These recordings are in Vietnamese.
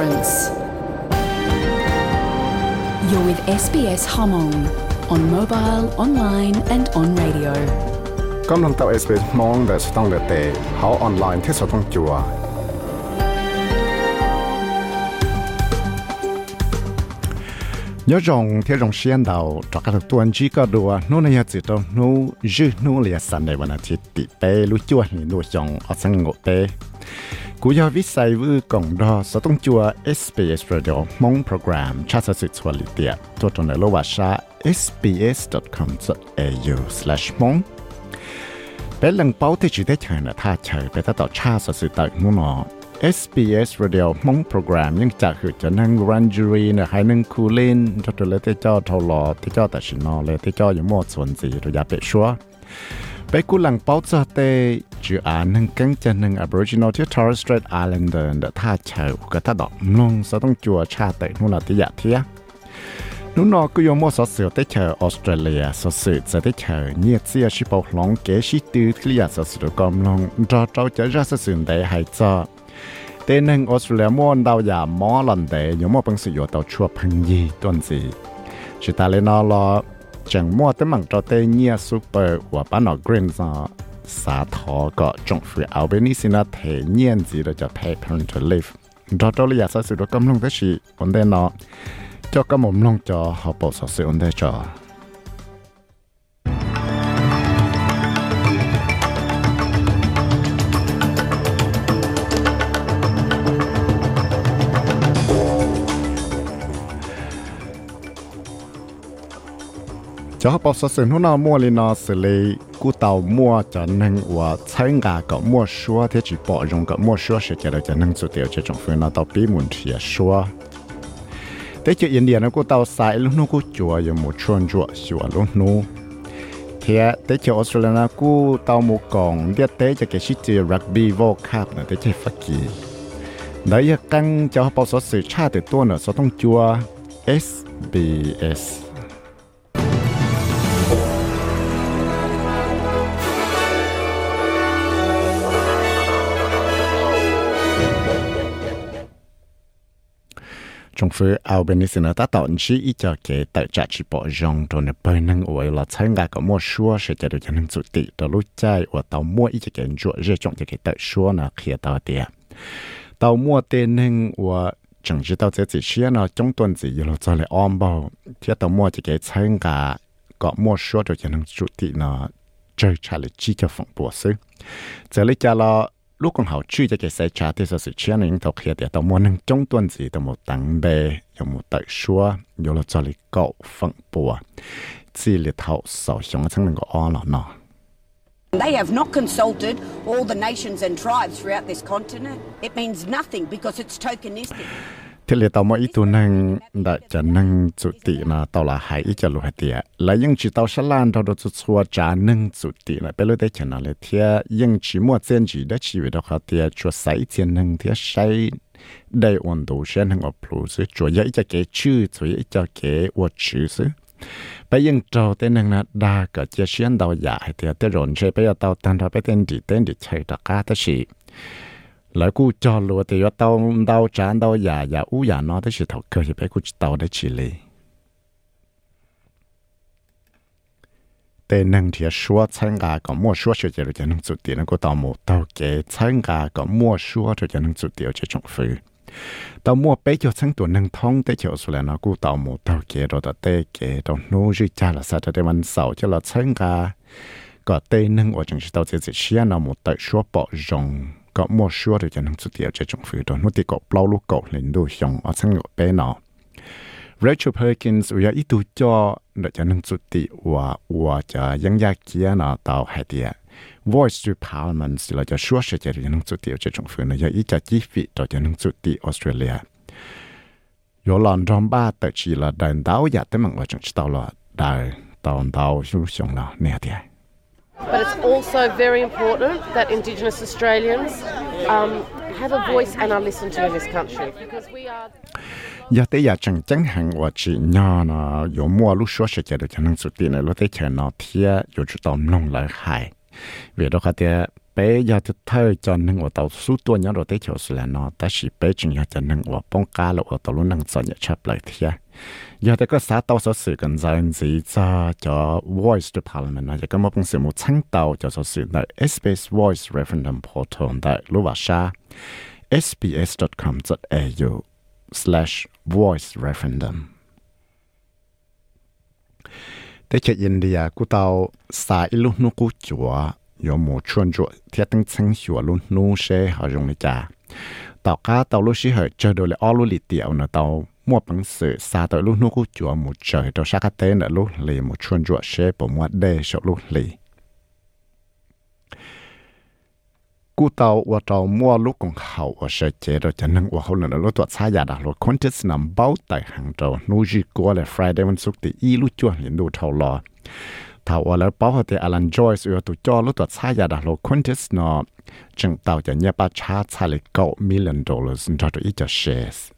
difference. You're with SBS Hmong on mobile, online, and on radio. กำลังตับ SBS มองแต่สต้องเดเตเขาออนไลน์ที่สต้องจัวnhớ rằng theo dòng xuyên đầu cho các tuần chỉ có đùa nó này chỉ đâu nó dư nó liền sẵn để mà chỉ tị bê lu chua thì nó dòng ở sang ngộ bê cú giờ viết sai với cộng đó sẽ tung chua SBS Radio mong program cha sa sự chua li tiệt tôi trong này lâu sa sbs.com.au/mong bé lần báo thì chỉ thấy chờ là tha chờ bé ta tạo cha sa sự tại nó nó SBS Radio มองโปรแกรมยังจากคือจะนั่งรันจูรีนะให้นั่งคูลินจะตัวเลที่เจ้าทอลอที่เจ้าแต่ชินอเลยที่เจ้าอยู่หมดส่วนสีตัวยาเปชัวไปกูหลังเป้าจะเต จืออ่านนั่งกังจะนั่ง Aboriginal ที่ Torres Strait Islander เดท่าเชวก็ถ้าดอกลงจะต้องจัวชาเตนู่นละที่อยากเทียนู้นก็ยมสอเสือได้เชอออสเตรเลียสอสือจะได้เชอเนี่ยเสียชิปหลงเกชิตือที่อยากสอสือกำลงรอเจ้าจะรัสสือได้ให้เจ้า tên nên Australia muốn đào giả mỏ lần đấy nhưng mà bằng sự yếu tàu chua phăng gì tuần gì chỉ ta lên nó là chẳng mua tới mảng cho tên nhia super và bán nó green ra xã thọ có trong phía áo bên ní xin là thể nhiên gì đó cho pay parental leave đó đó là giả sử đó cầm lông thế gì vấn đề nó cho các mồm lông cho họ bộ sở sự vấn đề cho จะบอกสสิ่งที่น่ามัวเลยนะสิเลยกูเต่ามัวจะนั่งว่าใช้งากับมัวชัวที่จีบอกรงกับ มัวชัวเสียจะจะนั่งสุดเดียวจะจงฟื้นนะต่อปีมุนเทียชัวแต่จะอินเดีย cho họ bảo sự nó nào mua lên nó xử lý cú tàu mua cho nên và thấy ngà có mua số thế chỉ bỏ dùng có mua số sẽ trở cho nên số tiền cho trong phương nào tàu bí muốn thì số. thế chứ yên điện nó cú tàu sai lúc nó cú chùa rồi một chuồn chùa xua lúc nó thì thế chứ Australia nó cú tàu một còn biết thế cho cái shit rugby world cup nữa, thế chứ phát kỳ. Đấy, căng cho họ bảo sự cha từ tua nữa số thông chùa SBS 中府后边的是呢，他当时一家给大家去保养，到呢不能为了参加个么说，是叫做就能做的，到路在我到末一直给做，热中就给大说呢，可以到的。到末的呢，我整知道这几些呢，中段子一路再来安保，贴到末就给参加个么说，就就能做的呢，这才来记叫风波事，这里加了。 lúc còn học chưa cho sẽ trả thì sự chia nên thọc hiện để tao muốn nâng trong tuần gì tao một tăng bề có một tại xua có là cho lý cậu phận bùa chỉ là thảo sầu xuống chẳng đừng có o lọ nọ They have not consulted all the nations and tribes throughout this continent. It means nothing because it's tokenistic thế là tao mới tu năng đã cho năng chủ tị là tao là hải cho lúa tiệt là những chỉ tao sáu lan tao được chút xua trả năng chủ tị là bây giờ đấy cho nó lấy thế những chỉ mua tiền chỉ đó chỉ về đó họ tiệt cho sai tiền năng thế sai đây ổn đủ sẽ năng ở plus cho dễ cho cái chữ cho dễ cho cái vật chữ chứ bây giờ trâu tên năng là đa cả chia xuyên đầu giả thì tên rồi sẽ bây giờ tao tan ra bây giờ đi tên đi chạy ra cả tất lại cú cho lúa thì tao đau chán đau giả giả u giả nó tới chỉ thầu cơ thì phải cú tao đấy chỉ lì tê năng thì xua chăng gà có mua xua cho chỉ cho năng chủ tiền nó có tao mua tao kế chăng gà có mua xua cho cho năng chủ tiền cho trong phứ tao mua bé cho chăng tuổi năng thông tê cho số là nó cú tao mua tao kế rồi tao tê kế tao nuôi gì cha là sao tao tê mình sầu cho là chăng gà. Có tê năng ở trong chỉ tao chỉ chỉ xia nó một tao xua bảo rồng. ก็มั่วชัวเดี๋ยวจะนั่งสุดเดียวจะจงฟื้นตัวนู่นที่ก็เปล่าลูกก็เล่นดูยองเอาสังเกตไปเนาะ Rachel Perkins อยากอีตัวจอเดี๋ยวจะนั่งสุดที่ว่าว่าจะยังยากเกี่ยนาตาวให้เดีย Voice to Parliament สิเราจะชัวเสียจะนั่งสุดเดียวจะจงฟื้นอยากอีจะจีฟิต่อจะนั่งสุดที่ออสเตรเลียยอลอนรอมบ้าแต่ชีละเดินดาวอยากแต่มันว่าจังชิตาวละได้ตอนดาวชุ่มชงละเนี่ยเดีย But it's also very important that Indigenous Australians um, have a voice and are listened to in this country because we are. giờ tới giờ chẳng chẳng hạnว่าchỉ nhỏ nó 有mua lúc số sẽ được cho năng suy tiền này lúc tới chờ nó thia 有主动弄来害，为了他的 bé giờ thì thời cho nên ở tàu số tua nhớ rồi tới chiều là nó ta chỉ bé chừng giờ cho nên ở bông cá lộ ở tàu luôn năng cho nhận chấp lại thì giờ thì có xã tàu số sự cần dân gì cho cho voice to parliament là có một công sự một sáng tàu cho số sự là SBS voice referendum portal tại lúc vào xa sbs.com.au slash voice referendum แต่เจอินเดียกูเตาสายลุนุกูจัว 有某穿着贴灯清小路路些好用的家。tàu cá tàu lúc xí hơi chờ đồ là ô lúc lì tiểu nè tàu mua bằng sự xa tới lúc lúc chúa một trời tàu xa cá tế nè lúc lì một chuôn ruột xe bộ mua đê sợ lúc lì cú tàu và tàu mua lúc còn hậu và sẽ chế rồi cho nên và hậu nữa lúc tuột xa giả đã lúc con chết nằm bao tại hàng tàu nuôi gì của là Friday vẫn xuất thì y lúc chúa liền đồ tàu lò thảo ở lớp báo họ thì Alan Joyce ở tụ cho lúc tuột sai giờ đã lộ Quintus nó chừng tàu giờ nhớ ba cha sai lịch cậu million dollars cho tụi ít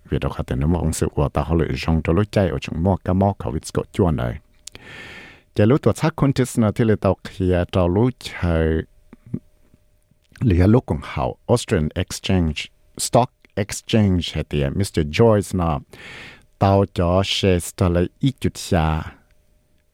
vì đó khá tiền nó mong sự của tao họ lựa chọn cho lúc chạy ở chúng mua cá mò khẩu vịt cậu này. Giờ lúc tuột sai Quintus nó thì là tàu kia tàu lúc chơi lìa lúc còn hậu Austrian Exchange, Stock Exchange hay tiền Mr Joyce nó tàu cho shares tao lấy ít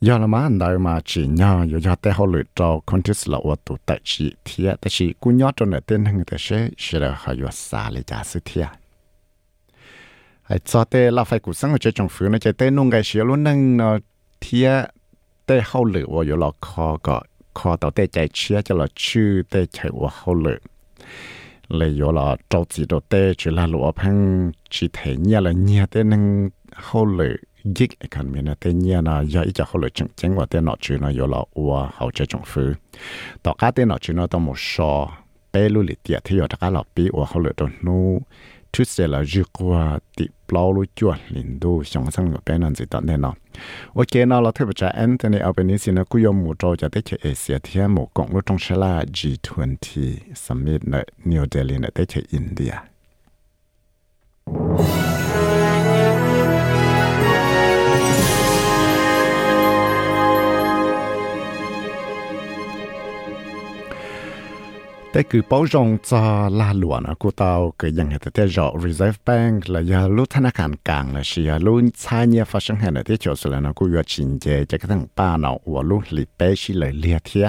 giờ là mà đời mà chỉ nhau giờ giờ tới họ lựa cho contest là ở tụ tại chỉ thiệt tại chỉ cú nhớ cho nên tên hàng tại sẽ sẽ là họ vừa xả lại giả sự thiệt cho tới là phải cố sinh ở trên trong phủ nó chỉ nông cái xíu luôn nâng nó thiệt tới họ lựa ở giờ là khó có khó tàu tới chạy chia cho là chữ tới chạy họ lựa lấy giờ là trâu chỉ đồ tới chỉ là lựa phăng chỉ thấy nhẹ là nhẹ tới nâng họ lựa gig economy na tây nia na giờ i cha họ le cheng chính wa te no chu na yo la wa hao hậu chong fu. Phứ, ka te no chu no to mo sho pe lu li tia the thì ở các la pi ua họ lựa chọn nu. Chút sẽ là ju qua tị plau lưu chua lin đu sống sang pe nan zi gì ne na. O ok nó là thứ bậc cha anthony albanese na ku yo mu to cha te che e asia một cộng kong trong sẽ là g20 summit ở new delhi ở te che india. แต่คือป้องจะลาหลวนกูเตาเกิดยังเหตุแต่จอ Reserve Bank และยาลุธนาคารกลางและเชียลุนชายเนี่ย发生เหตุที่จอสุดแล้วกูยอชินเจจะกระทั่งป้าเนาวัวลุลิเปชิเลยเลียเทีย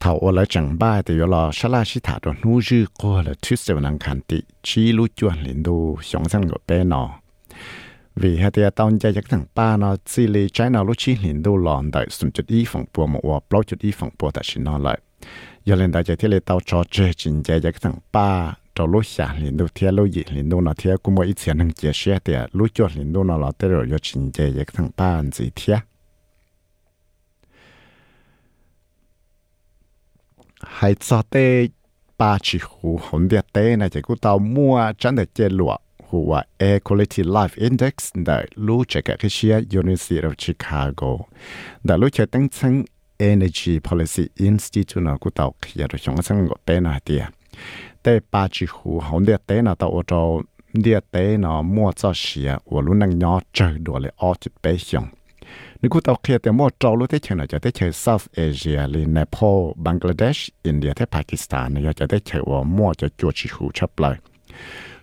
เท่าว่าจังบ้าแต่ยอลอชลาชิถาตัวนู้จื้อก็เลยทุสเซวนังคันติชีลุจวนลินดูสองสังกับเปนอvì hệ tia tao chạy chắc thằng ba nó chỉ lý trái nào lúc chi liền đâu lòn đại sum chút ý phòng bùa một hoặc bao chút ý phòng bùa tại xin nó lại giờ lên đại chế thiết lệ tàu cho chế chính chế cái thằng ba cho lúc xả liền đâu thiết lúc gì liền đâu nó thiết cũng mỗi ít tiền hàng chế xe thì lúc cho liền đâu nó là tới rồi cho chính chế cái thằng ba anh gì thiết hay cho tê ba chỉ hủ hồn địa tê này chỉ có tàu mua chẳng để chế lụa hùa Air Quality Life Index đã lưu chế cái cái xe University of Chicago. Đã lưu chế tăng chân Energy Policy Institute na ku tau khia ro chong sang go te na tia te pa chi hu hon de te na tao to dia te na mo cha xia wo lu nang nyo cha do le o chi pe xiong ni ku tau khia te mo trau lu te chen South Asia le Nepal Bangladesh India te Pakistan ya cha te che wo mo cha chu chi hu chap lai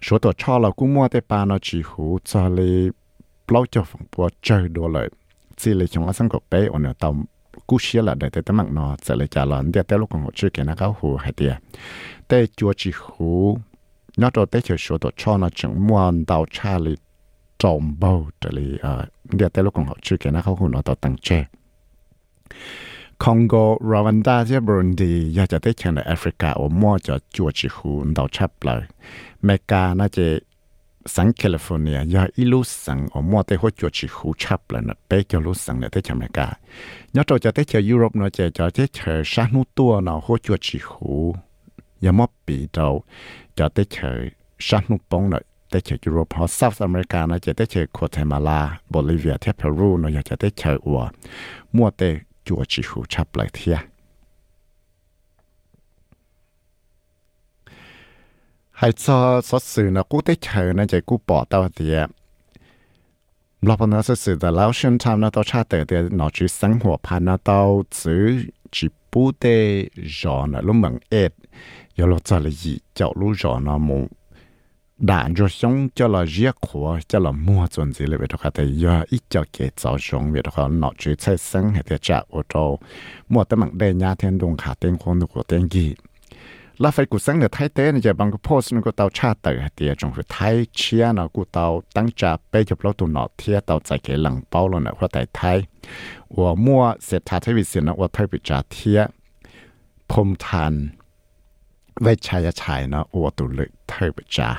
số tổ cho là cũng mua tới ba nó chỉ hú cho lấy bao cho phòng bùa chơi đồ lợi chỉ lấy chúng ta sang cọp bé ở nơi tàu cú xia là để tới mặt nó sẽ lấy trả lần để tới lúc còn họ chưa kể nó cáo hú hay tiệt tới chùa chỉ hú nó cho tới chờ số tổ cho nó chẳng mua tàu cha lì trộm bầu trở lì ờ để tới lúc còn họ chưa kể nó cáo hú nó tàu tăng che Congo, Rwanda ที่ Burundi อยากจะได้เชิญในแอฟริกาว่ามั่วจะจวดชิฮูนดาวชับเลยเมกาน่าจะ สังแคลิฟอร์เนียอยากอีลูสังว่ามั่วได้หัวจวดชิฮูชับเลยนะเป๊กจะลูสังเนี่ยได้เชิญเมกาย้อนจะได้เชิญยุโรปเนาะจะจะได้เชิญชาหนุตัวเนาะหัวจวดชิฮู อย่ามอบปีเราจะได้เฉยชันนุปงหน่อยได้เฉยยุโรปฮอสเซาท์อเมริกานะจะได้เฉยโคเทมาลาโบลิเวียเทียเพรูเนาะอยากจะ ให้ซอสอสื่อนะกูได้เชิญนะใจกูปอดตัวเดียรอบนั้นสื่อแต่แล้วฉันทำนะตัวชาติเดียหนอจีสังหัวพันนะตัวจื้อจีปูเตยอนะลุ่มเหมืองเอ็ดยอลจะเลยเจ้าลูจยอนะมูด่านจะส่งจะละเยียกหัวจะละมัวจนสิเลยไปทุกข์แต่ยาอีเจ้าเกจสาชงเวทุกข์หนอจีใช้สังเหตุจากอุโตมัวแต่หมังเดียเทนดงขาเต็งคนดูเต็งกี ลาไฟกูสังเนไทยเต้นจะบางก็โพสนก็เตาชาเตอเตียจงคือไทยเชียนะกูเตาตั้งจะไปจบเราตัวหนอเทียเตาใจเกหลังเป้าล้วนะเพราะแต่ไทยว่ามั่วเสร็จทาทวิสินะว่าไทยปิจาเทียพมทันไว้ชายชายนะว่าตัวเลยไทยปิจา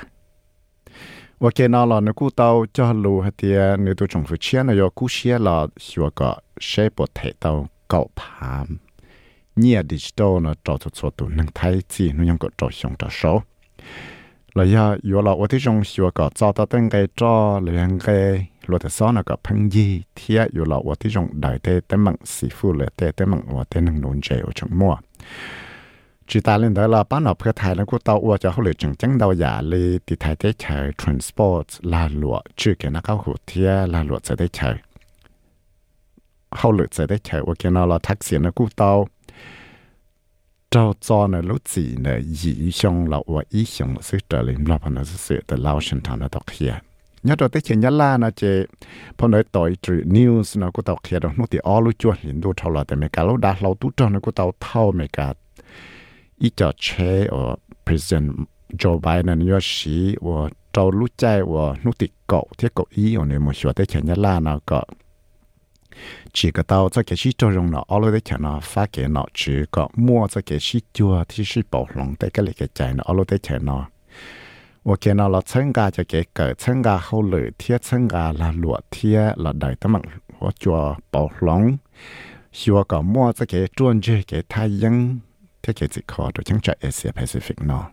ว่าเกนอลอนกูเตาจอลูฮเตียในตัวจงคือเชียนะยกูเชียลอชัวก็เชปวดเทเตาเก่าพาม nhiều digital nó trò cho cho tụ nâng thái chi nó ยัง có trò xong trò số là ya yo là ở thế trong xưa có cho ta tên cái trò liền cái lo thế sao nó có phân gì thì yo là ở thế trong đại thế tên mạng sĩ phụ là thế tên mạng ở thế nâng nôn chế ở trong mua. Chỉ ta lên đó là bán ở phía Thái nó của tàu ở cho họ lựa chọn chẳng đầu giả li thì Thái thế chạy transport là lụa chứ cái nó cao hụt thì là lụa sẽ thế chạy họ lựa sẽ thế chạy ở cái nó là taxi nó cũng tàu trâu cho nó lúc gì nè dị xong là và ý xong là sự trở lên là phần nó sự từ lao sinh thằng nó đọc hiện nhớ rồi tới chuyện nhớ la nó chế phần nói tội trừ news nó có đọc hiện rồi nó thì all lúc chuột hiện đồ thâu là tại mấy cái lúc đã lâu tu trâu nó có tàu thâu mấy cả ý cho chế ở president Joe Biden nhớ sĩ và trâu lúc chạy và nó thì cậu thiết cậu ý ở nơi một số tới chuyện nhớ la nó cậu 几个刀在给西作用了，奥罗的钱呢发给了主角，莫在给西做提示宝龙的个那个在呢，罗的钱呢，我见到老参加就给个参加好来天参加了落天，老大的们我做宝龙，希望个莫在给专注给太阳，他个这块都讲在 Asia 肥喏呢。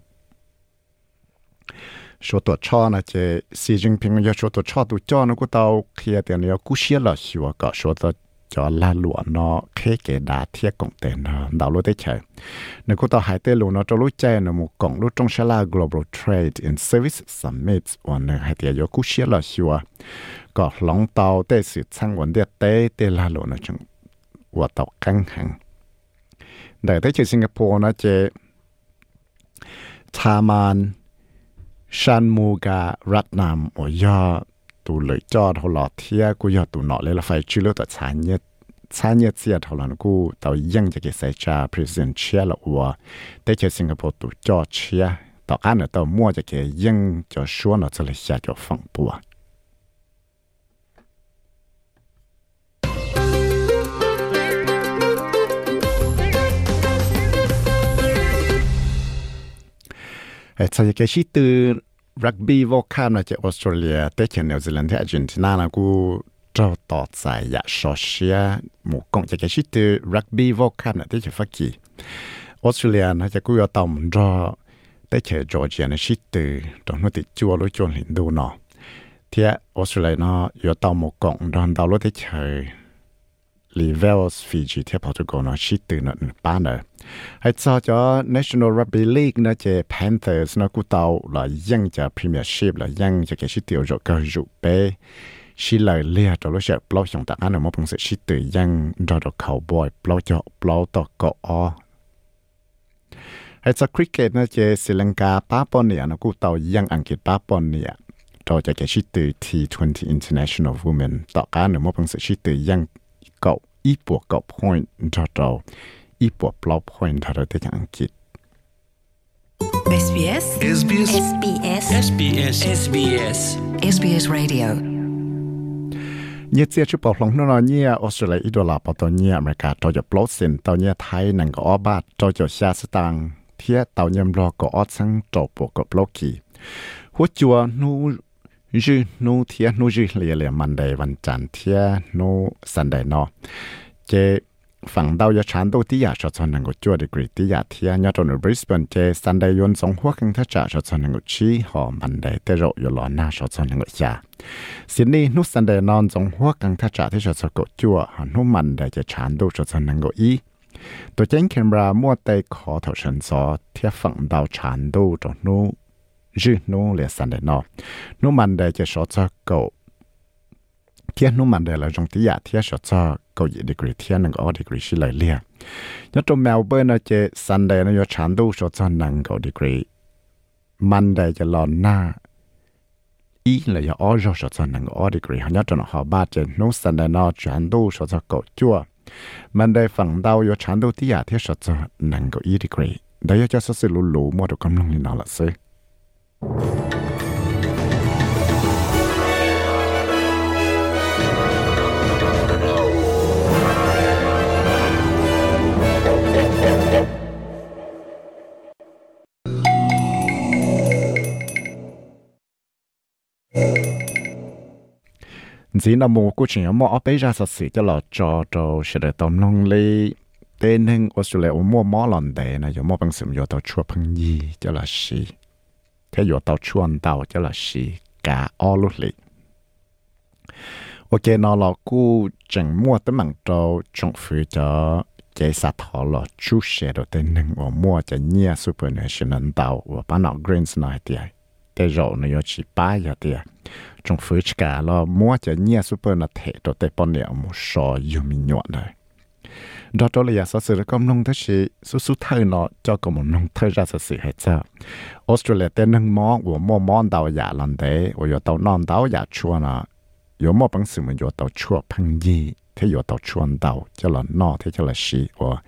ชัวตัวชอนะเจซีจิงพิงมันจะชัวตัวชอตัวจอนะกูเตาเคลียเตียนเนี่ยกูเชียละชัวก็ชัวตัวจอลาหลวนเนาะเคเกดาเทียกงเตนดาวรู้ได้ใช่ในกูต่อหายเตลูเนาะจะรู้ใจนะมุกงรู้จงชลา global trade and service summit วันนึงหายเตียยกูเชียละชัวก็หลงเตาเตสืบช่างวันเดียเตเตลาหลวนจังว่าเตากังหังแต่ที่สิงคโปร์นะเจชามาน shan mu ga rat nam o ya, tu le cho thọ lọ thia ku ya, tu nọ le la phải chữ lo ta cha nhẹ cha nhẹ chia thọ lan ku tao yang cho cái sai cha president chia la wa để cho singapore tu cho chia tao ăn ở tao mua cho cái yang cho số nó cho là xa cho phong bùa sao cái chi từ rugby vô cam là chơi Australia tới chơi New Zealand, Argentina là cô trao tỏ giải dạ sò rugby vô cam là tới chơi Australia nó chơi cô yêu tầm trao tới chơi Georgia là chi từ trong nó thì chua lối chua hình Australia nó yêu tầm một công đoàn tàu lối tới chơi Livels Fiji thì Portugal nó chi từ nó ดตื่นป้านเลยให้จอจอ National Rugby League นะเจ Panthers นะกูเตาละยังจะ Premiership ละยังจะเกชิเตียวจะก็จุเปชิเลยเลียตัวรู้สึกปล่อยของตาอันนั้นมันเสชิดตื่นยังรอดเขาบอยปล่อยจะปล่อต่อก็อ๋อให้จะคริกเก็ตนะเจศรีลังกาป้าปอนเนี่ยนะกูเตายังอังกฤษป้าปอนเนี่ยเราจะเกชิดตื่น T20 International Women ต่อการหนึ่งมันเป็นสิ่งชิตื่นยังเก่าอีปวกเก่า point เราเรา อีปวกปลอ point เราได้อย่างอังกฤษ SBS SBS SBS SBS SBS SBS Radio เนี่ยเจ้าชุบปลงนั่นเนี่ยออสเตรเลียอีดอลลาร์ปตัวเนี่ยอเมริกาตัวจะปลดสินตัวเนี่ยไทยนั่งก็อ้อบาทตัวจะชาสตังเทียตัวเนี่ยรอก็อ้อซังจบปวกก็ปลดขี่หัวจัวนู่ยืนูเทียนูยืเลียเลียมันเดย์วันจันทร์เทียนูสันเดย์เนาะเจ ฝั่งดาวยาชานตัวที่อยากชดชนหนึ่งก็จวดดีกรีที่อยากเทียนยอดในบริสเบนเจสันเดย์ยนสองหัวกันถ้าจะชดชนหนึ่งก็ชี้หอมันเดย์เตโรอยู่หลอนหน้าชดชนหนึ่งก็ยาสินี่นุสันเดย์นอนสองหัวกันถ้าจะที่ชดชนก็จัวหันนุมันเดย์จะชานตัวชดชนหนึ่งก็อีตัวเจนแคมรามัวเตยขอถอดฉันซอเทียฝั่งดาวชานตัวจนู้ยืนู้เลียสันเดย์นอนุมันเดย์จะชดชนก็ thiên nu mình để là trong tí dạ, giả thiên sợ cho cầu gì degree thiên năng ở degree xí lời lia nhớ trong Melbourne nó chơi Sunday nó nhớ chán đủ sợ cho năng cầu degree. Monday cho lò na. Ý là nhớ ở rồi sợ cho năng ở degree. Nhớ trong họ ba chơi nu Sunday nó chán đủ sợ cho cầu chua. Monday phần đầu nhớ chán đủ tí dạ, giả thiên sợ cho năng cầu ý degree. Đấy cho sự lù lù mua được công năng như nào là sự chỉ là một cô chuyện mà ở bây giờ thật sự cho là cho cho sẽ để tầm lòng lấy tên hình Australia ôm mua mỏ lần đề này rồi mua bằng sớm rồi tàu chua bằng gì cho là gì thế rồi tàu chua ăn tàu cho là gì cả all lúc lì ok nó là cô chẳng mua tới mạng trâu trong phía cho chế sát họ là chú sẽ đồ tên hình ôm mua cho nhia supernational tàu và bán nó greens này thì thế rồi nó chỉ ba giờ thì trong phơi cả lo mua cho nhia super là thể cho tây bọn nẹo một sò yêu mình nhọn này. Đó cho là giả sử có nông thế sĩ, số số thời nó cho có một nông thời ra sử hết sao? Australia tên nâng mò của mò mò đào giả lần thế của yếu non đào giả chua nó yếu mò bằng sự mình yếu chua phăng gì, thế yếu tàu chua đào cho là nó, thế cho là sĩ của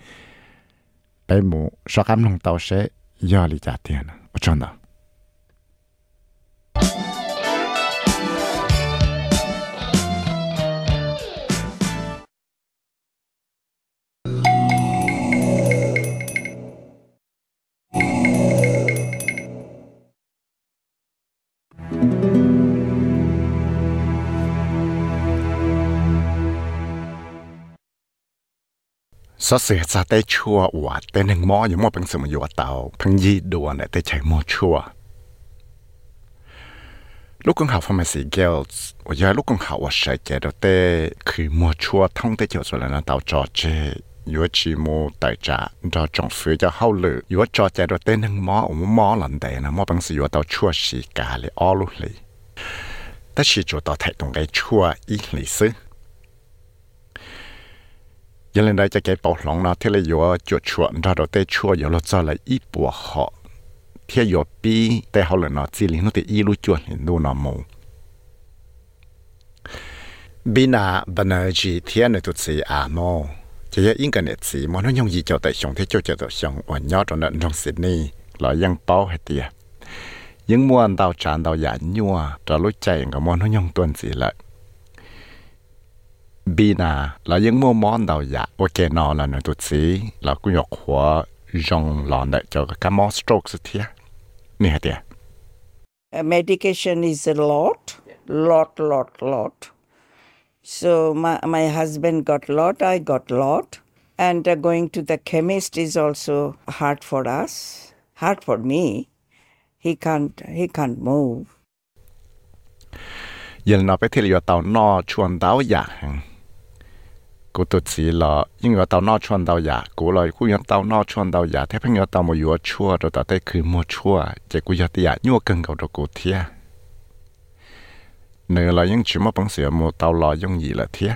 bây mù sao cam nông tàu sẽ do lý giả tiền ở trong đó สเสียจะได้ชัวว่าแต่หนึ่งมออยู่มอเป็นสมุยว่าเตาพังยีดัวเนี่ยได้ใช้มอชัวลูกกงขาฟอมาซีเกลส์ว่าย่าลูกกงขาว่าใช้เจดแต่คือมอชัวท่องได้เจ้าส่วนนั้นเตาจอเจยู่ชีโมแต่จะจอจงฟื้นจะเข้าเลยอยู่จอเจดแต่หนึ่งมออมมอหลันเดนะมอเป็นสิอยู่เตาชัวสีกาเลยอ้อลุเลยแต่ชีจูต่อไทยตรงไอ้ชัวอีหลีซึ ยังเล่นได้จะเก็บปอกหลงนะที่เลยอยู่จุดชวนเราเราเตะชัวอยู่เราจะเลยอีปัวเหาะเที่ยวปีแต่เขาเลยนะจีลินู่นแต่อีรู้จวนเห็นดูนะมูบินาบันเนจีเที่ยนตุสีอาโมจะยังอิงกันเนสีมันน้องยีเจ้าแต่ชงที่เจ้าเจ้าแต่ชงวันยอดตรงนั้นตรงสิดนี่เรายังเป้าให้เตียยังม้วนดาวจานดาวหยาดยัวจะรู้ใจกับมันยังตัวสีละ บีนาเรายังมัวมอนเดาอยากโอเคนอแล้วนะทุกดสีเราก็ยกหัวยองหลอนได้เจ้ากามอสโตรกสักทีนี่ฮะเดีย medication is a lot lot lot lot so my my husband got lot I got lot and uh, going to the chemist is also hard for us hard for me he can't he can't move ยังนอไปเที่ยวเตานอชวนเตาอยาก ราไปที่เรือเตานอชวนเตาอยาก cú tụt xí là nhưng mà tàu nó chuan tàu giả cú là cú yang tàu nó chuan tàu giả thế phải nhớ tàu một yếu chua rồi tàu tới cứ mua chua chỉ cú giờ tiệt nhưng mà cần cầu được cú thiệt nữa là những chuyện mà bằng sửa một tàu lò dùng gì là thiệt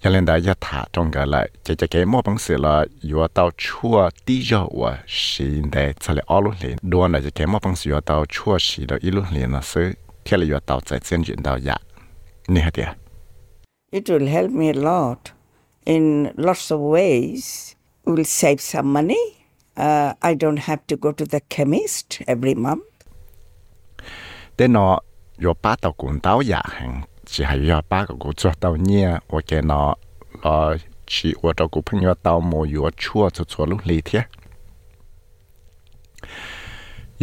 cho nên đại gia thả trong cái lại chỉ chỉ cái mua bằng sửa là yếu tàu chua tí dầu và xí để cho lại alo liền đua là chỉ cái mua bằng sửa tàu chua xí là ít luôn liền là sự thiệt là yếu tàu tại trên chuyện tàu giả nè hả tiệt it will help me a lot in lots of ways. It will save some money. Uh, I don't have to go to the chemist every month. Thế nó, yo ba tàu cũng tàu giả hàng, chỉ hay yo ba cái ờ, cũng cho tàu nhia, và cái nó là chỉ và tàu cũng phun yo Tao mồ yo chua cho cho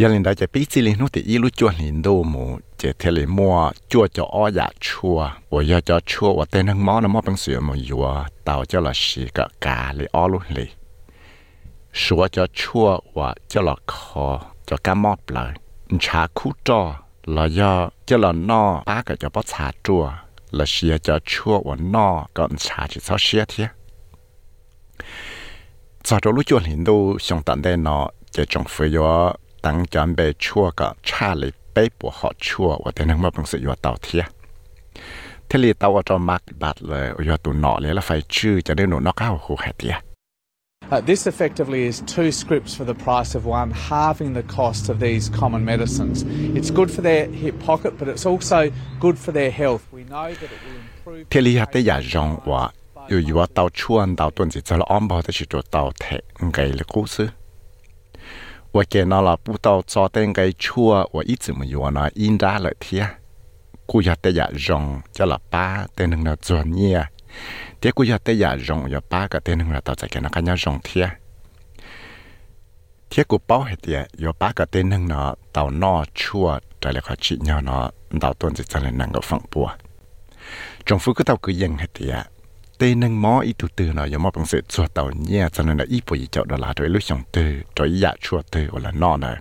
ยันลินได้จะปีสิลินุติอีลุจวนหินดูหมูเจเทลิมัวจัวจะอ้ออยาชัวว่ายาจะชัวว่าเตนังมอนะมอเป็นเสือมอยู่เต่าเจ้าละชีกะกาเลยอ้อลุเลยสัวจะชัวว่าเจ้าละคอจะก้ามอเลยชาคู่จอละยอเจ้าละนอป้าก็จะปอชาจัวละเชียจะชัวว่านอก็ชาจะเศร้าเชียเทียจากจะลุจวนหินดูชงตันได้นอจะจงฟื้อ ตั้งจอนไปชั่วก็ชาเลยเป๊ะปวหอชั่วว่าแต่นั่งมาเป็นสิยวเต่าเทียทะเลเต่าจะมักบัดเลยอยตุนหนอเลยแล้วไฟชื่อจะได้หนูนอกเข้าหูแหเตีย Uh, this effectively is two scripts for the price of one, halving the cost of these common medicines. It's good for their hip pocket, but it's also good for their health. We know that it will improve. ที่ลีฮัตยาจงว่าอยู่อยู่ว่าเตาชวนเตาตุนสิจะละอ้อมบ่ได้ชิตัวเตาแทงไงเลยกู้ซื้อ 我见到了不到早点该出，我一直没有呢，应答了天。กูอยากแต่อยากร้องจะหลับป้าเต้นหนึ่งเราจวนเนี่ยเดี๋ยวกูอยากแต่อยากร้องอยากป้ากับเต้นหนึ่งเราต่อจากกันนะกันอยากร้องเทียเทียกูเป้าให้เดียอยากป้ากับเต้นหนึ่งเนาะเต่านอชั่วใจเลยขอชิเนาะเต่าต้นจะจะเลยนั่งกับฝั่งปัวจงฟุกก็เต่ากูยังให้เดีย เตนึงหมออีตุตือเนาะยามอปังเสดชัวเต่าเนี่ยฉันนันอีปุยเจ้าดาราโดยลูกชองตือจอยยาชัวเตือวันละนอเนาะ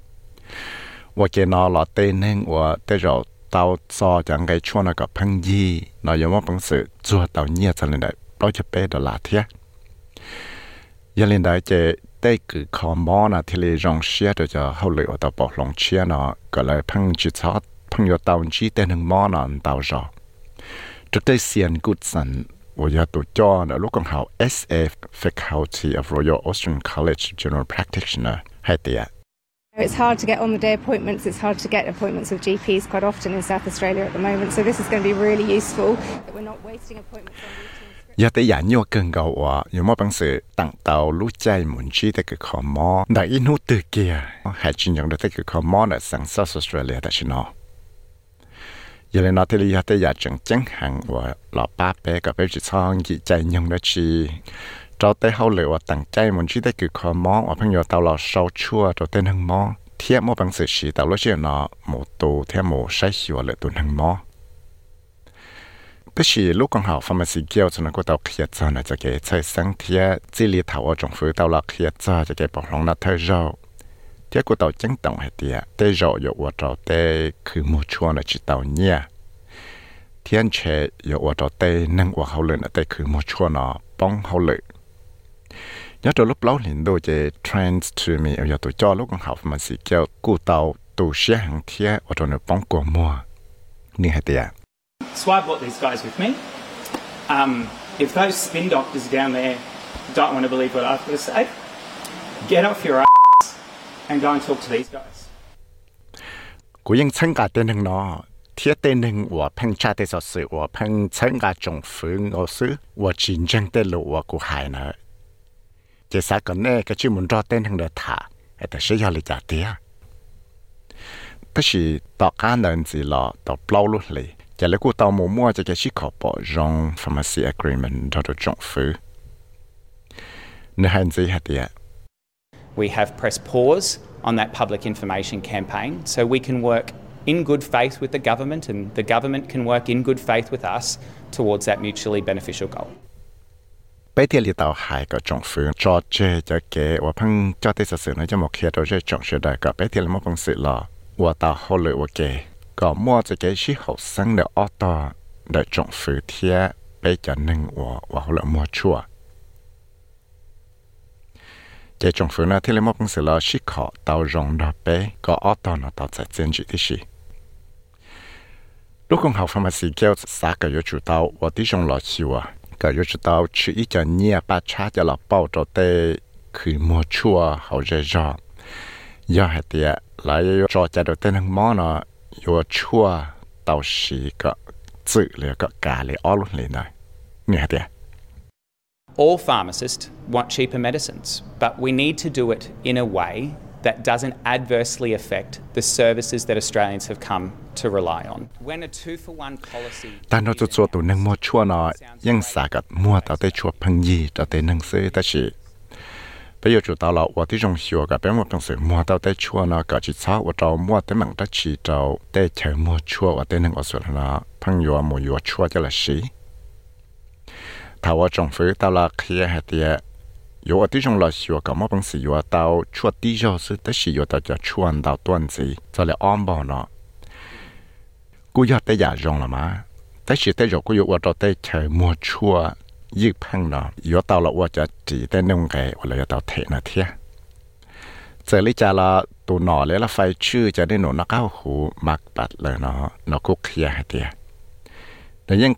ว่าเจนอหลอเตนึงว่าเตเาเต่าซอจังไกชัวนะกับพังยีเนาะยามอปังเสดชัวเต่าเนี่ยฉันนันเราจะเปดลาเทียยันเล่นได้เจเต้คือคอมอนะที่เลรองเชียจะเขาเลยอาตาปอกลงเชียนะก็เลยพังจิตชอพังยอเต่าจีเตนึงมอนะเต่าจอจุดได้เสียนกุดสัน Oyato John, a local SF faculty of Royal Austrian College General Practitioner, had. It's hard to get on the day appointments. It's hard to get appointments with GPs quite often in South Australia at the moment. So this is going to be really useful that we're not wasting appointments on routine. ยาแต่ยานยกันเกาว่าอยู่มอบังสือต่างเตาลู่ใจหมุนชีแต่ก็ขอมอได้อินูตือเกียหายจริงอย่างได้แต่ก็ขอมอน่ะสังซาสอสเตรเลียแต่ชนอ giờ lên nói thế li thế giờ chẳng chẳng hàng và lọ ba bé cả bé chỉ xong chỉ chạy nhung đó chỉ cho tới hậu lửa và tặng chạy muốn chỉ tới cứ khó mó và 朋友 tao lọ sau chua cho tên hàng mó thiết mó bằng sự chỉ tao lối chuyện nó một tù theo một sai hiểu lệ tuần hàng mó bất chỉ lúc còn học phần sự kiểu cho nó có tao khiết cho nó cho cái chơi sáng thiết chỉ lý thảo ở trong phứ tao là khiết cho cho cái bảo lòng nó thơ rau chế của tàu chấn tổng hệ tiệt tê rõ dụ của tàu tê cứ mua chua là chỉ tàu nhia thiên chế dụ của tàu tê nâng của hậu lệ là tê cứ mua chua nó bóng hậu lệ nhớ trong lúc lâu liền đôi chế trends to me ở giờ tôi cho lúc con học mà chỉ kêu cụ tàu tù xe hàng thiê ở trong nó bóng của mua như hệ tiệt So I brought these guys with me. Um, if those spin doctors down there don't want to believe what I've got to say, get off your ass and God until today's guys. 고영 참가 되는 너 thiết tên hình của phăng cha tế sở sự của phăng chân gà trọng phương ngô sư của chín chân tế lộ của cụ hải nữa. Chỉ xa còn nè cái chữ muốn rõ tên hình được thả, hãy ta sẽ dò lý giả tía. tức sĩ tỏ cá nền gì lọ tỏ bao lúc lì, chả lấy cụ tàu mù mua cho cái chữ khó bỏ rong pharmacy agreement đó được trọng phương. Nơi hành gì hả tía? We have pressed pause on that public information campaign so we can work in good faith with the government and the government can work in good faith with us towards that mutually beneficial goal. 北地里头还个政府做这这个，我碰做的事呢，就冇看到这政府的个北地里冇本事了。我到后来我给个摸这个是后生的奥多的政府贴北家能我我 จะจงฝืนนะที่เลมอปงสือลอชิขอเตารองดาเป้ก็ออตอนต่อจากเจนจิที่ชีลูกของเขาฟาร์มาซีเกลสากอยู่จุดเตาว่าที่จงหลอชิวะก็อยู่จุดเตาชื่ออีจะเนียปาชาจะหลอเป้าตัวเตคือมัวชัวเขาจะจอย่อให้เตียหลายจอจะโดเต้นมอนะยัวชัวเตาชีก็จื้อเลยก็กาเลยอ้อลุ่นเลยหน่อยเนี่ยเตีย all pharmacists want cheaper medicines, but we need to do it in a way that doesn't adversely affect the services that Australians have come to rely on. When a two for one policy. Ta no to to nang mo chua na yang sa ga mo ta te chua phang yi ta te nang se ta chi. Pe yo chu ta la wa ti jong xiao ga pe mo kan se. thảo ở trong phía tao là kia hạt địa yo ở tí trong là sửa cả mà bằng sự yo tao chua tí cho tới sự yo tao cho chuan tao tuần gì cho là om bỏ nó cú yo tới giả rong là má tới sự tới rồi cú yo ở tới trời mua chua yếc phăng nó yo tao là ở cho chỉ tới nông cái, hoặc là yo tao thể nó thiệt giờ lý cha là tụ nọ lấy là phải chữ cho nó nó cao hủ, mặc bạch lời nó nó cúc kia hạt địa Every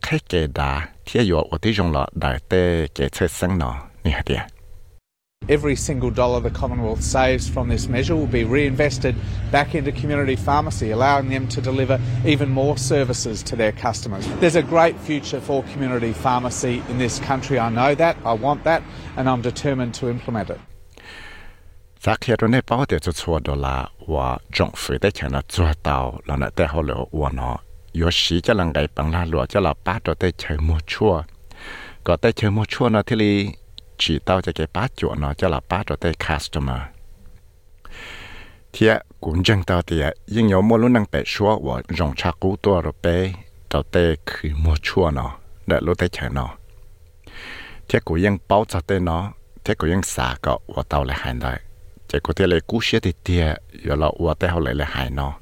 single dollar the Commonwealth saves from this measure will be reinvested back into community pharmacy, allowing them to deliver even more services to their customers. There's a great future for community pharmacy in this country. I know that, I want that, and I'm determined to implement it. สักเรื่องในป้าเดียวจะชัวดอลลาว่าจงฝืนได้แค่นั้นชัวเตาแล้วนั่นแต่เขาเหลืออ้วนเนาะ 有时就能给帮拉罗就老八到的钱没错，个的钱没错呢，这里。chỉ tao cho cái bát chỗ nó cho là bát ở đây customer thì cũng chẳng tao thì nhưng nhiều mua luôn năng bẻ xóa và rong cha cú tua rồi bé tao tê khử mua chua nó để lúc tê chờ nó thì cũng ยัง bao cho tê nó thì cũng ยัง xả cọ và tao lại hành lại chỉ có thể là cú xía thì tia rồi là và tê họ lại lại hành nó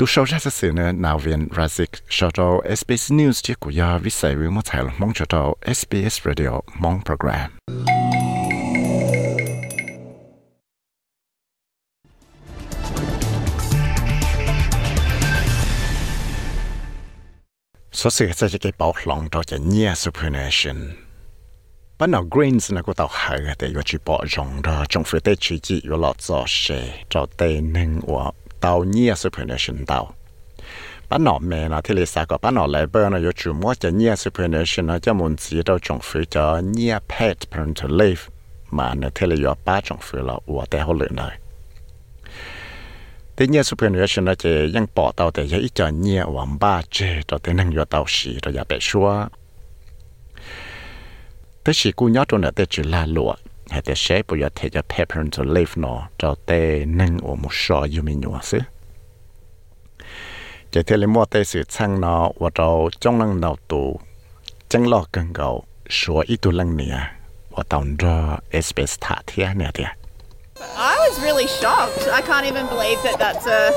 tu sau ra sự nữa nào viên Razik cho đó SBS News chiếc của ya vi sai với một thái mong cho đó SBS Radio mong program. Số sự sẽ cái bảo lòng cho cái nhẹ supernation bắt đầu greens là có tàu hải để có chỉ bỏ rong đó trong phía tây chỉ chỉ yêu lọt gió xe cho tây nâng và tàu nhia supernation tàu bắt nọ mẹ thì lì sao có bắt nọ lại bơ nó có chủ mua cho nhia supernation nó cho muốn chỉ đâu trong phía cho nhia pet parental leave, mà nó thì lì ba trong phía là ủa tại hồ luyện này thế nhia supernation nó chỉ ยัง bỏ tàu để ít cho nhia hoàng ba chế cho tới năng có tàu xì rồi giả bé xua. Thế chỉ cú nhớ trong này để chỉ là lụa hay để sẽ bây giờ thì cho leave nó cho tê nâng ở một số yêu mình nhua xứ chỉ thế là mua tê sự chăng nó và cho trong năng đầu tù chẳng lo cần cầu số ít tu lăng nè và tàu ra SBS thả thiệt nè thiệt I was really shocked. I can't even believe that that's a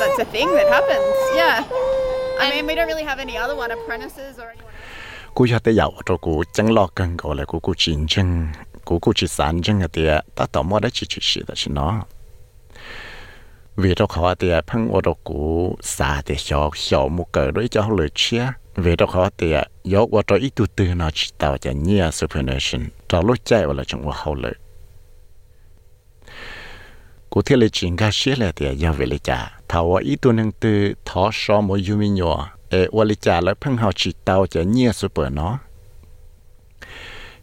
that's a thing that happens. Yeah. I mean, we don't really have any other one apprentices or anyone. cú cho tới giàu cho cú chẳng lo cần cầu là cú cú chiến tranh cú cú chỉ sản chân cái tiệt ta tao mua đấy chỉ chỉ đó chỉ nó vì đó họ tiệt phăng ở đó cú xả tiệt nhỏ nhỏ một cỡ đối cho họ chia vì đó họ tiệt yếu qua đó ít tu tư nó chỉ tạo cho nhiều supernation cho lúc chạy vào là chúng hậu lựa cú thiết là chính cái xí là tiệt do về lý trả thảo ít tu năng tư thọ so một yumi nhỏ ê ว่า lý trả lại phăng hậu chỉ tạo cho nhiều super nó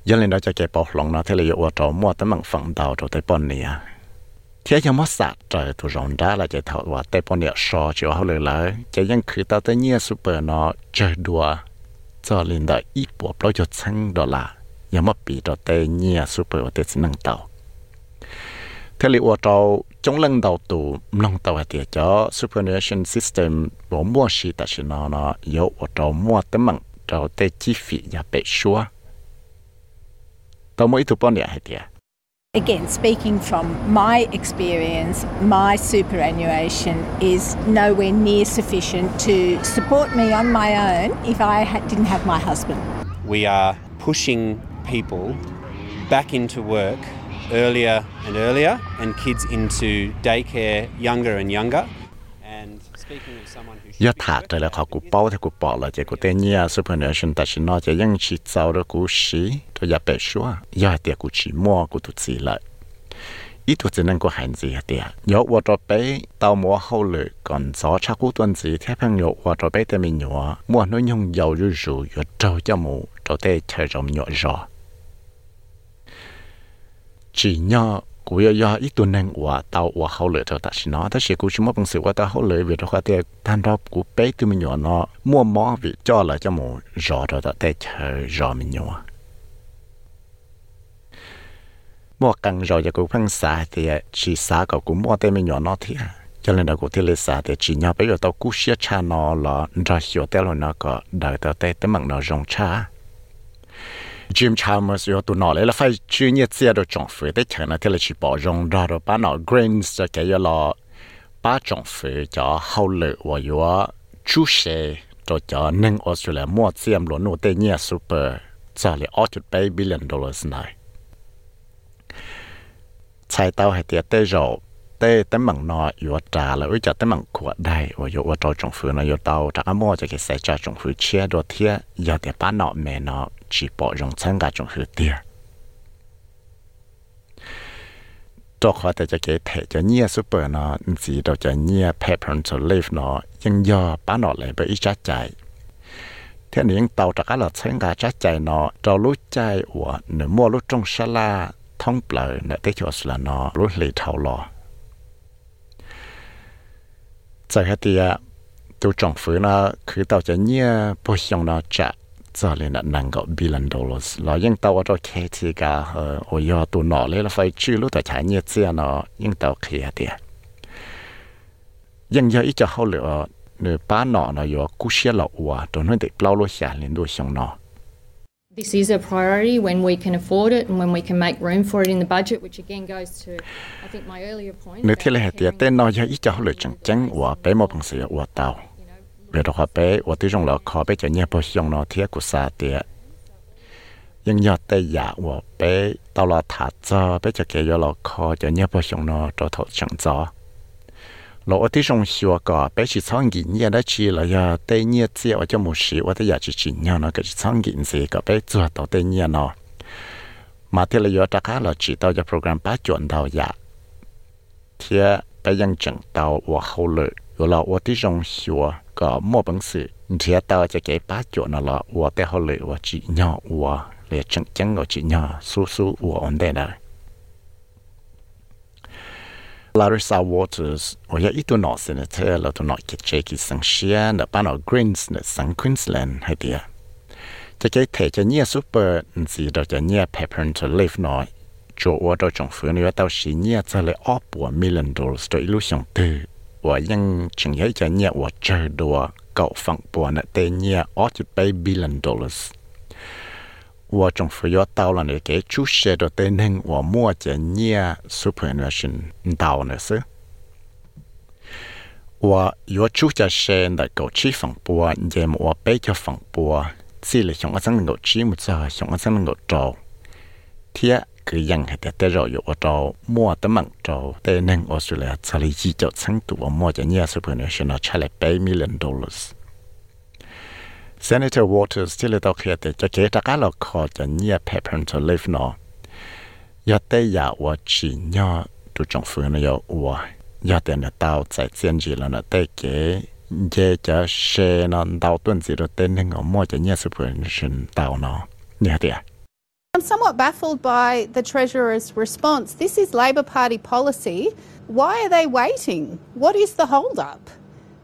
dân lên đó cho bỏ lòng nó, thế là yêu trò mua tấm bằng phẳng đào trò tây bọn nè thế cho mất sạch trời tụ rộng ra là chạy thọ và tây bọn nè so chịu hậu lời lại chạy dân cứ tao tới nhia super nó, chơi đùa. Cho lên đó ít bộ bao cho chăng đó là nhà bị trò tây nhia super và tây tàu. Thế là yêu trò trong lần đầu tụ lòng tàu hay tiệt cho supervision system bộ mua xí ta xin nó nó yêu trò mua tấm bằng trò tây chi phí nhà bệ xua Again, speaking from my experience, my superannuation is nowhere near sufficient to support me on my own if I didn't have my husband. We are pushing people back into work earlier and earlier and kids into daycare younger and younger. ยอดถาดเลยขอกูเป้าถ้ากูปอเลยเจกูเตนี่ซูเปอร์เนชั่นแต่ฉันนอจะยังชีเจ้าด้วยกูชีตัวอย่าไปชัวยอดเตียกูชีมัวกูตุสีเลยอีตัวจะนั่งกูหันสีเตียยกวัวตัวไปเตาหมัวเข้าเลยก่อนซอชักกูตัวสีแทบพังยกวัวตัวไปแต่มีหนัวมัวน้อยยงยาวยู่จู่ยอดเจ้าจมูกเจ้าเตะเชยจอมหนัวจอจีเนาะ cú ya ya ít tuần năng wa tao wa hậu lệ cho ta xin nó ta sẽ cú chỉ mất bằng sự wa ta hậu lệ vì đó khoa tiền than đó cú bé từ mình nhỏ nó mua mỏ vì cho là cho một rõ cho ta để chờ rõ mình nhỏ mua căng rồi cho cũng phân xả thì chỉ xả cậu cũng mua tên mình nhỏ nó thì cho nên là cũng thì lấy xả thì chỉ nhau bây giờ tao cú xia cha nó là ra hiểu tên rồi nó có đợi tao tên tên bằng nó rong cha Jim Chalmers yo tu nó là phải chuyên nghiệp xe đồ trồng phơi để chẳng là thì là chỉ bỏ rong ra rồi bán nó grains cho cái là ba trồng phơi cho hậu lệ và yo chú xe cho cho nên Australia mua xiêm luôn nô tên nhia super cho là 8.8 billion dollars này ใช้เตาให้เตียเตโจเตเตมังนออยู่จาแล้วจะเตมังขวดได้ว่า Jim Chalmers yo tu nó lấy là phải chú nhiệt xe đồ trọng phứ tới chẳng là thế là chỉ bỏ rong ra rồi bán nó grains cho cái yo là ba trọng phứ cho hậu lự và yo chú xe cho cho nâng Australia. Mua xiêm luôn nô tê nhia super. Trả lại 8 billion dollars này chạy tàu hay tiệt tê rồi tê tấm bằng nọ yếu trả là ui trả tấm bằng của đây và yo và trâu trồng phứ nó yếu tàu trả mua cho cái xe cho trồng phứ chia đồ thiê giờ tiệt bán nọ mẹ nọ งฝืนเตียตัวขอแต่จะเกเทจะเนียซูเปอร์นอสีเราจะเนียแพพรอนโซลิฟนอยังยอป้านอเลยไปอีจัดใจเทียนี้ยังเตาจากเราเชิงกาจัดใจนอเรารู้ใจว่าหนึ่งมั่วรู้จงชลา thông bờ nè tới chỗ là nó lúc lì thâu lò giờ hết thì tôi trồng phứ nó cứ tàu cho nhia bố xong nó trả giờ lên là năng có billion dollars là những tàu ở đó khe thì cả ở ở tôi nọ lấy là phải chữ lúc tại trái nhia chia nó những tàu kia thì những giờ ít cho hậu lửa nửa ba nọ nó có cú xe lọ ua tôi nói để bao lô xả lên đôi xong nó This is a priority when we can afford it and when we can make room for it in the budget, which again goes to, I think, my earlier point. Nếu thế là thì tên nói cho ít cho họ lựa chọn chăng và bé một bằng sự và tàu. เวลาเขาไปว่าที่จงเราเขาไปจะเนี่ยพอชงเราเทียกุศลเตียยังยอดแต่อยากว่าไปตลอดถาจอไปจะเกี่ยวเราคอจะเนี่ยพอชงเราจะถอดชังจอเราว่าที่จงชัวก็ไปชิช่องกินเนี่ยได้ชีเราอย่าเตเนี่ยเสียว่าจะมุชีว่าที่อยากจะชิเนี่ยเนาะก็ชิช่องกินเสียก็ไปจวดต่อเตเนี่ยเนาะมาที่เราอยากจะค้าเราจีต่อจะโปรแกรมป้าจวนเราอยากเทียไปยังจังเตาว่าเขาเลย个注射的对能我摸着你 superannuation 到那是。我要注射先的狗吃放波，也我背着放波，只了想我真能够吃么子，想我真能够做。贴个样还得得着有我做摸的忙做，对能我说了，这里一就程度我摸着你 superannuation 要差了八 million dollars。 我应请一家业我这多搞放波那得业 occupy billion dollars。我政府要到了那个注射的等等，我莫这业 superannuation 到那是。我要注射是那个去放波，也莫被叫放波，只了像我真能够去么子，像我真能够做。天。cứ rằng hay thế rồi ở cho mua tấm mạng cho tây năng Australia xử lý chi cho sáng tụ mua cho nhà supernational trả lại 7 million dollars Senator Waters chỉ là tao khi thế cho chế trắc là khó cho nhà paper live nó giờ tây giờ ở chỉ nhà tụ trong phương nó giờ ở giờ tiền là tao chạy chiến gì là nó tây kế. Chế cho xe nó tao tuần gì rồi tây năng ở mua cho nhà supernational tao nó nhà tiền somewhat baffled by the Treasurer's response. This is Labor Party policy. Why are they waiting? What is the hold up?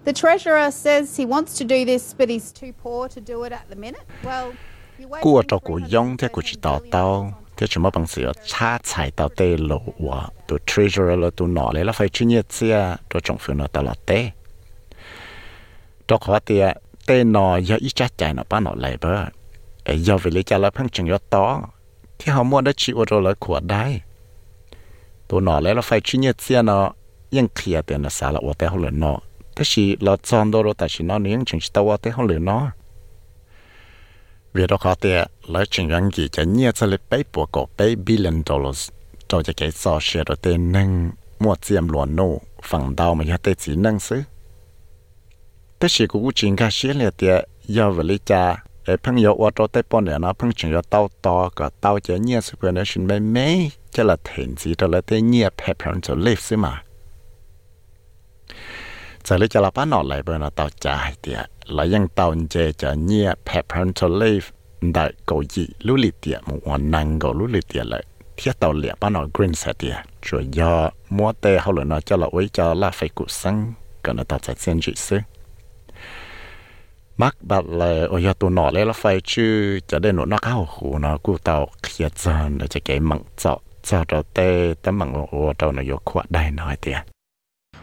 The Treasurer says he wants to do this, but he's too poor to do it at the minute. Well, cua cho cụ yong thế cụ chỉ tao tao thế chúng mà bằng sự cha chạy tao tê lộ và tu treasurer là tu nọ lấy là phải chuyên nghiệp chia cho trong phương nó tao là tê cho khó tiệt tê nọ do ít chắc chạy nó bán nọ lại bơ do vì lý cha là phăng chừng do to thì họ mua đã chịu rồi là của đây tu nọ lấy là phải chuyên nghiệp chia nó ยังเคลียร์เตือนสารว่าแต่เขาเลยเนาะแต่สิเราจอนโดโรแต่สินอนยังจึงตัวแต่เขาเหลือเนาะเวลาเขาเตะแล้วจึงยังกี่จะเนี่ยจะเลยไปปวกก็ไป billion dollars เราจะเกิดสอเชียร์เตนึงมั่วเจียมหลวนโน่ฝั่งดาวมันยังเตะจีนั่งซื้อแต่สิกูจริงก็เชียร์เลยเตะยาวเวลิจา ไอ้พังยอว่าตัวเต้ปอนเนี่ยนะพังจึงยอเต้าตอก็เต้าจะเงียสุเปนชินไม่ไม่จะละเถินสีตัวละเต้เงียแผ่พันจะเล็บซึมาจะเลยจะละป้าหนอไหลไปนะเต้าใจเดียแล้วยังเต้าเจจะเงียแผ่พันจะเล็บได้กูยีลุลิเตียมวันนั่งก็ลุลิเตียเลยเทียเต้าเหลี่ยป้าหนอกรีนเสียเดียช่วยยอมัวเตะเขาเลยนะจะละไว้จะละไฟกุสังก็นะเต้าใจะเส้นจีซื้อ tàu chế cho nhẹ parental leave đại cầu gì lũ lì tiệt một hoàn năng cầu lũ lì tiệt lại thiết tàu lẹ bán nọ green sẽ tiệt rồi do mua tê hậu nó cho là ấy cho là phải cụ sang còn nó tàu sẽ xin chỉ sư mắc bạt là ôi giờ tụi nọ lấy là phải chứ cho đến nó nó cao hồ nó cụ tàu kia chân để cho cái mặn chọ cho đầu tê tấm bằng ô đầu nó yếu khoa đại nói tiền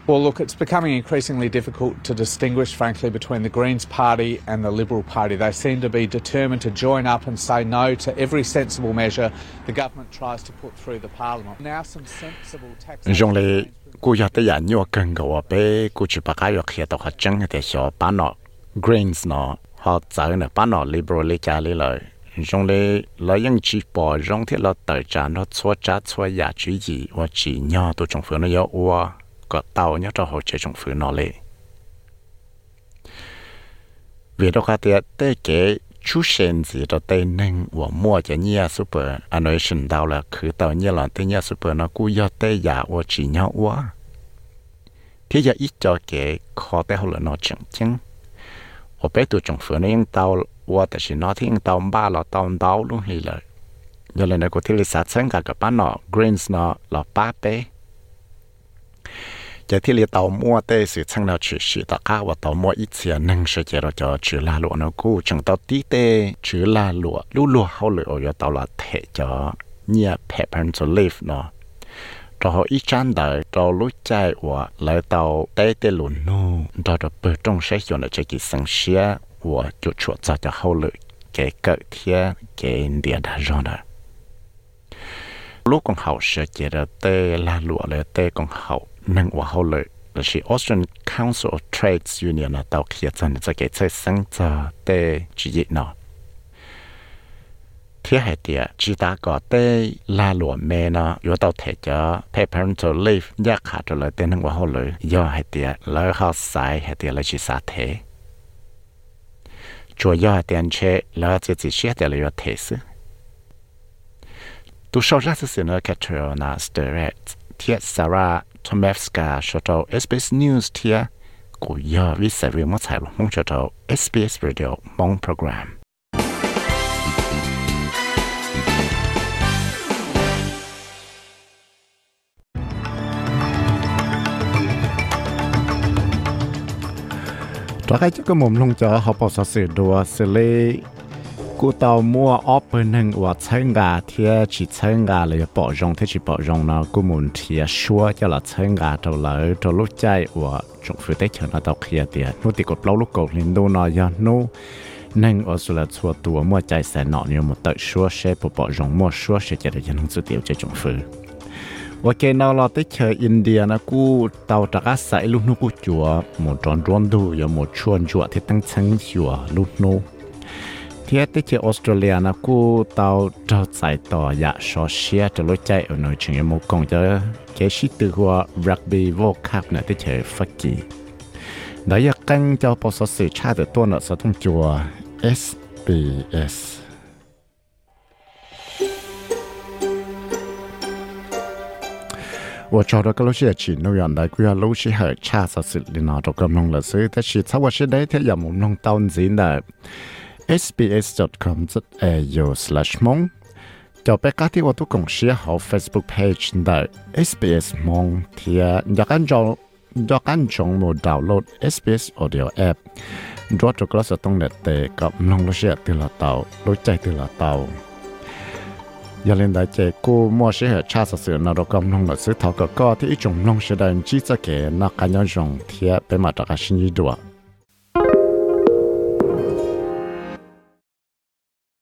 Well, look, it's becoming increasingly difficult to distinguish, frankly, between the Greens Party and the Liberal Party. They seem to be determined to join up and say no to every sensible measure the government tries to put through the Parliament. Now, some sensible taxation. dùng lệ cú giờ tới giờ nhiều cần gạo bé cú chỉ bắt cái giờ kia tao học chân thì sợ bán nó Greens nó, họ trở nè bán nó Liberal lấy trả lấy lời trong lệ lấy những chỉ bỏ trong thiết là tờ trả nó xóa trả xóa giá trị gì và chỉ nhỏ tôi trong phương nó yếu. Ua, có tàu nhớ cho họ chế trong phương nó lệ. Vì đó cái tiệt tế kế chú sen gì đó tây nâng và mua cho nhia super. À, Annuation đào là cứ tàu nhia là tây nhia super nó cú yo tây giả và chỉ nhỏ ua thế giờ ít cho kế khó tế họ là nó chẳng chẳng chăng và bé tụi trong phương nó những tàu vàแต่是nó thì những tàu ba là tàu đào luôn hay là giờ lên nó có thể là sát sinh cả cái bán nó greens nó là ba bé giờ thì liệu tàu mua tê sự chăng nào chỉ sử tất cả và tàu mua ít tiền nâng sẽ chỉ là cho chữ là lụa nó cũ chẳng tàu tí tê chữ là lụa lũ lụa hậu lụa ở tàu là thể cho nhia pepper to live nó cho họ ít chán đời cho lúc chạy và lại tàu tê tê lùn nô. Cho cho bờ trong sẽ cho nó cho kỳ sinh xe và cho chuột cho cho hậu lực cái cỡ thiên cái địa đã rồi đó lúc con hậu sẽ chỉ là tê là lụa, là tê con hậu nâng và hậu lực là chỉ Austrian Council of Trades Union là tàu kia chân cho cái chơi sinh cho tê chỉ dịch thế hệ tiệt chỉ ta có tê la lụa mẹ nó yếu tàu thể cho pay parental leave giá khá cho lời tên nâng và hậu lợi do hệ tiệt lời họ sai hệ tiệt là chỉ xa thế chúa do hệ tiền chế là chỉ chỉ xe tiệt là yếu thể sư tu sau ra sự nó Katrina Steret thiệt Sarah Tomevska cho tàu SBS News thia của giờ vi sẽ mong cho tàu SBS Radio mong program. าเกนาเราติเชออินเดียน ะกูเตาจากอาศัยลูกนูกูจัวหมดจอนร้อนดูอย่าหมดชวนจัวที่ตั้งชั้งจัวลูกนู thế tới chơi Australia nó cú tàu trâu chạy tỏ dạ so xe cho lối chạy ở nơi trường một con cho cái sĩ từ hoa rugby vô cup nữa tới chơi phát kỳ đó là căng cho bộ số sự tra được tuần ở số thông chùa SBS 我找到个老师去纽约来，佢老师系查实时连拿到咁弄了，所以但是差我是那天又冇弄到钱的。sbs.com.au/mong 就俾家啲我都共 share 好 Facebook page 的 SBS 梦贴，若间种若间种冇 download SBS audio app，若做嗰时当日地咁弄到 share 掉落到，攞ใจ掉落到。有 giờ lên đại chế cô mua sẽ hệ cha sở sự nó nông là sự thảo cờ co thì ít chúng nông sẽ đại chỉ cá nhau thiệt bên mặt cả sinh ý đùa